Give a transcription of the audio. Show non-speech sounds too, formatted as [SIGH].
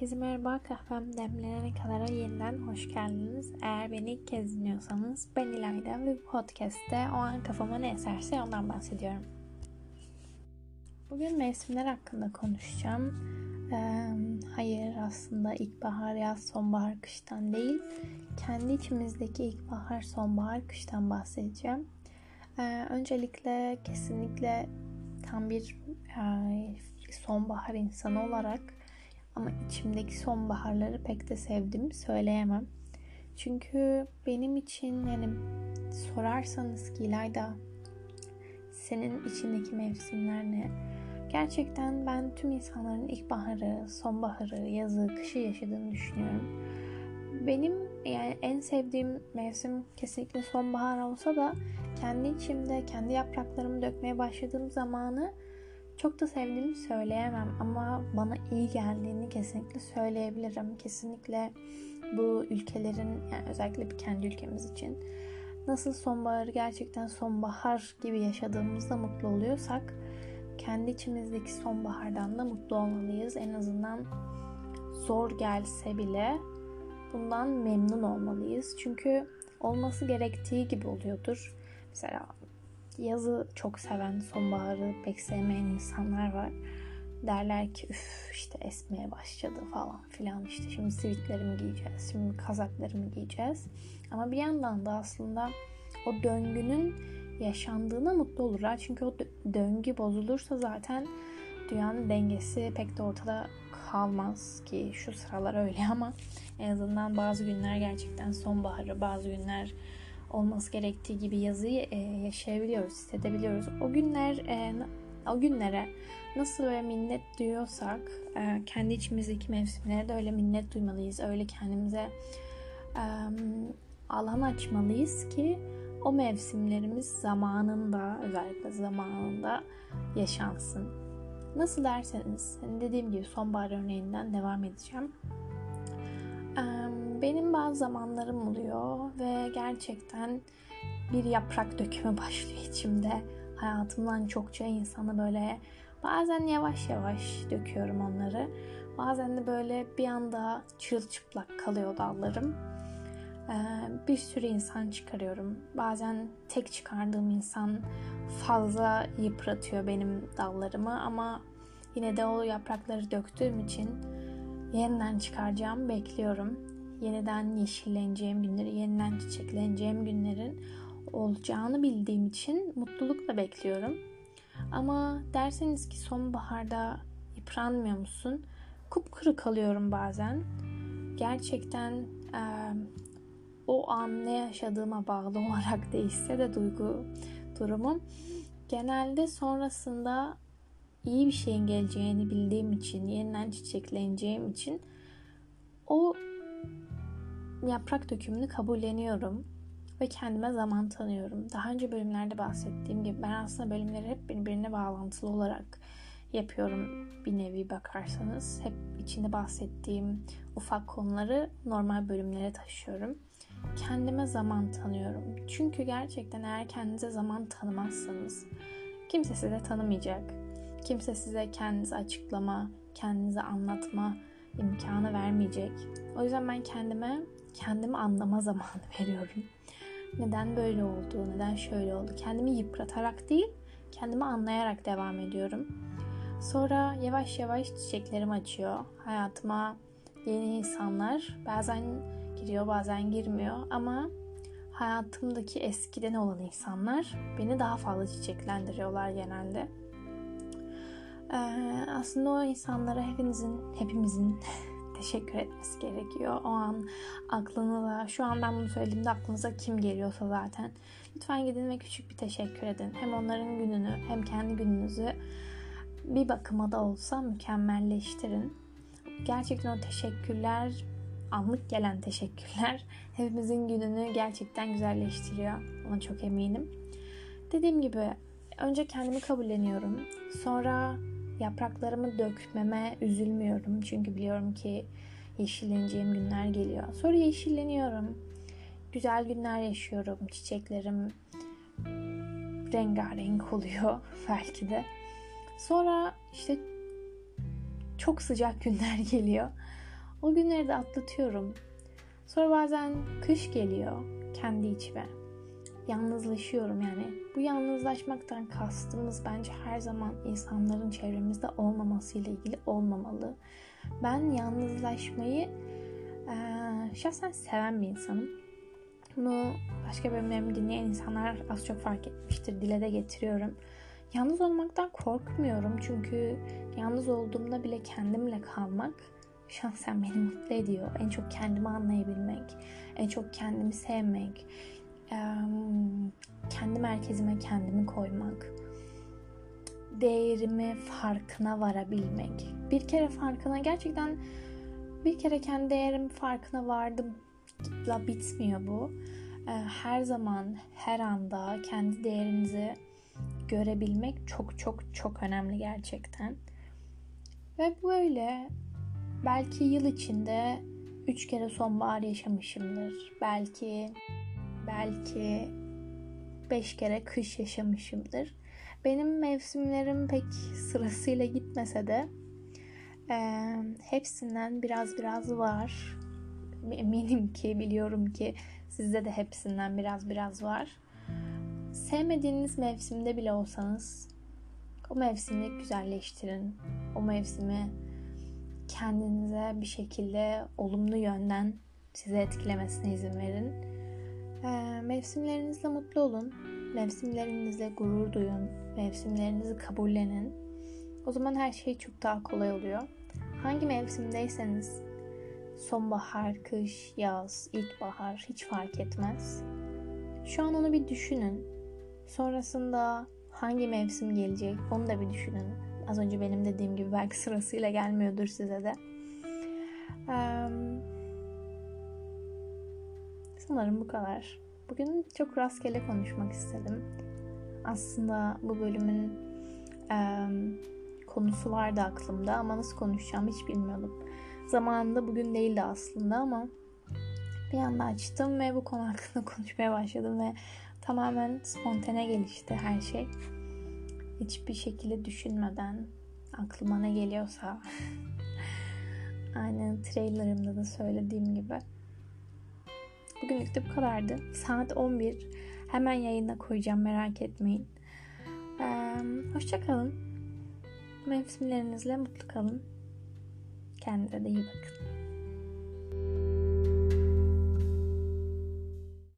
Herkese merhaba. Kahvem demlenene kadar yeniden hoş geldiniz. Eğer beni ilk kez dinliyorsanız ben İlayda ve bu podcast'te o an kafama ne eserse ondan bahsediyorum. Bugün mevsimler hakkında konuşacağım. Ee, hayır aslında ilkbahar, yaz, sonbahar, kıştan değil. Kendi içimizdeki ilkbahar, sonbahar, kıştan bahsedeceğim. Ee, öncelikle kesinlikle tam bir e, sonbahar insanı olarak ama içimdeki sonbaharları pek de sevdim söyleyemem. Çünkü benim için yani sorarsanız ki İlayda senin içindeki mevsimler ne? Gerçekten ben tüm insanların ilkbaharı, sonbaharı, yazı, kışı yaşadığını düşünüyorum. Benim yani en sevdiğim mevsim kesinlikle sonbahar olsa da kendi içimde kendi yapraklarımı dökmeye başladığım zamanı çok da sevdiğimi söyleyemem ama bana iyi geldiğini kesinlikle söyleyebilirim. Kesinlikle bu ülkelerin yani özellikle bir kendi ülkemiz için nasıl sonbaharı gerçekten sonbahar gibi yaşadığımızda mutlu oluyorsak kendi içimizdeki sonbahardan da mutlu olmalıyız. En azından zor gelse bile bundan memnun olmalıyız. Çünkü olması gerektiği gibi oluyordur. Mesela yazı çok seven, sonbaharı pek sevmeyen insanlar var. Derler ki üf işte esmeye başladı falan filan işte şimdi sivitlerimi giyeceğiz, şimdi kazaklarımı giyeceğiz. Ama bir yandan da aslında o döngünün yaşandığına mutlu olurlar. Çünkü o döngü bozulursa zaten dünyanın dengesi pek de ortada kalmaz ki şu sıralar öyle ama en azından bazı günler gerçekten sonbaharı, bazı günler olması gerektiği gibi yazıyı e, yaşayabiliyoruz, hissedebiliyoruz. O günler e, o günlere nasıl böyle minnet duyuyorsak e, kendi içimizdeki mevsimlere de öyle minnet duymalıyız. Öyle kendimize e, alan açmalıyız ki o mevsimlerimiz zamanında özellikle zamanında yaşansın. Nasıl derseniz dediğim gibi sonbahar örneğinden devam edeceğim. Benim bazı zamanlarım oluyor ve gerçekten bir yaprak dökümü [LAUGHS] başlıyor içimde. Hayatımdan çokça insana böyle bazen yavaş yavaş döküyorum onları. Bazen de böyle bir anda çırılçıplak kalıyor dallarım. Bir sürü insan çıkarıyorum. Bazen tek çıkardığım insan fazla yıpratıyor benim dallarımı ama yine de o yaprakları döktüğüm için yeniden çıkaracağım bekliyorum. Yeniden yeşilleneceğim günleri, yeniden çiçekleneceğim günlerin olacağını bildiğim için mutlulukla bekliyorum. Ama derseniz ki sonbaharda yıpranmıyor musun? Kupkuru kalıyorum bazen. Gerçekten e, o an ne yaşadığıma bağlı [LAUGHS] olarak değişse de duygu durumum genelde sonrasında iyi bir şeyin geleceğini bildiğim için, yeniden çiçekleneceğim için o yaprak dökümünü kabulleniyorum ve kendime zaman tanıyorum. Daha önce bölümlerde bahsettiğim gibi ben aslında bölümleri hep birbirine bağlantılı olarak yapıyorum bir nevi bakarsanız. Hep içinde bahsettiğim ufak konuları normal bölümlere taşıyorum. Kendime zaman tanıyorum. Çünkü gerçekten eğer kendinize zaman tanımazsanız kimse size tanımayacak Kimse size kendinizi açıklama, kendinizi anlatma imkanı vermeyecek. O yüzden ben kendime kendimi anlama [LAUGHS] zamanı veriyorum. Neden böyle oldu, neden şöyle oldu? Kendimi yıpratarak değil, kendimi anlayarak devam ediyorum. Sonra yavaş yavaş çiçeklerim açıyor. Hayatıma yeni insanlar bazen giriyor, bazen girmiyor ama hayatımdaki eskiden olan insanlar beni daha fazla çiçeklendiriyorlar genelde. Ee, aslında o insanlara hepinizin, hepimizin [LAUGHS] teşekkür etmesi gerekiyor. O an aklınıza, şu an ben bunu söylediğimde aklınıza kim geliyorsa zaten lütfen gidin ve küçük bir teşekkür edin. Hem onların gününü hem kendi gününüzü bir bakıma da olsa mükemmelleştirin. Gerçekten o teşekkürler, anlık gelen teşekkürler [LAUGHS] hepimizin gününü gerçekten güzelleştiriyor. Ona çok eminim. Dediğim gibi önce kendimi kabulleniyorum. Sonra Yapraklarımı dökmeme üzülmüyorum. Çünkü biliyorum ki yeşilleneceğim günler geliyor. Sonra yeşilleniyorum. Güzel günler yaşıyorum. Çiçeklerim rengarenk oluyor [LAUGHS] belki de. Sonra işte çok sıcak günler [LAUGHS] geliyor. O günleri de atlatıyorum. Sonra bazen kış geliyor kendi içime. Yalnızlaşıyorum yani. Bu yalnızlaşmaktan kastımız bence her zaman insanların çevremizde olmamasıyla ilgili olmamalı. Ben yalnızlaşmayı e, şahsen seven bir insanım. Bunu başka bölümlerimi dinleyen insanlar az çok fark etmiştir. Dile de getiriyorum. Yalnız olmaktan korkmuyorum çünkü yalnız olduğumda bile kendimle kalmak şahsen beni mutlu ediyor. En çok kendimi anlayabilmek, en çok kendimi sevmek, kendi merkezime kendimi koymak, değerimi farkına varabilmek. Bir kere farkına gerçekten bir kere kendi değerim farkına vardım la bitmiyor bu. Her zaman, her anda kendi değerinizi görebilmek çok çok çok önemli gerçekten. Ve böyle belki yıl içinde üç kere sonbahar yaşamışımdır. Belki belki beş kere kış yaşamışımdır. Benim mevsimlerim pek sırasıyla gitmese de e, hepsinden biraz biraz var. Eminim ki biliyorum ki sizde de hepsinden biraz biraz var. Sevmediğiniz mevsimde bile olsanız o mevsimi güzelleştirin. O mevsimi kendinize bir şekilde olumlu yönden size etkilemesine izin verin. Ee, mevsimlerinizle mutlu olun. Mevsimlerinizle gurur duyun. Mevsimlerinizi kabullenin. O zaman her şey çok daha kolay oluyor. Hangi mevsimdeyseniz sonbahar, kış, yaz, ilkbahar hiç fark etmez. Şu an onu bir düşünün. Sonrasında hangi mevsim gelecek onu da bir düşünün. Az önce benim dediğim gibi belki sırasıyla gelmiyordur size de. sanırım bu kadar. Bugün çok rastgele konuşmak istedim. Aslında bu bölümün konusu vardı aklımda ama nasıl konuşacağım hiç bilmiyordum. Zamanında bugün değildi aslında ama bir anda açtım ve bu konu hakkında [LAUGHS] konuşmaya başladım ve tamamen spontane gelişti her şey. Hiçbir şekilde düşünmeden aklıma ne geliyorsa [LAUGHS] aynen trailerımda da söylediğim gibi. Bugünlük de bu kadardı. Saat 11. Hemen yayına koyacağım merak etmeyin. Ee, Hoşçakalın. Mevsimlerinizle mutlu kalın. Kendinize de iyi bakın.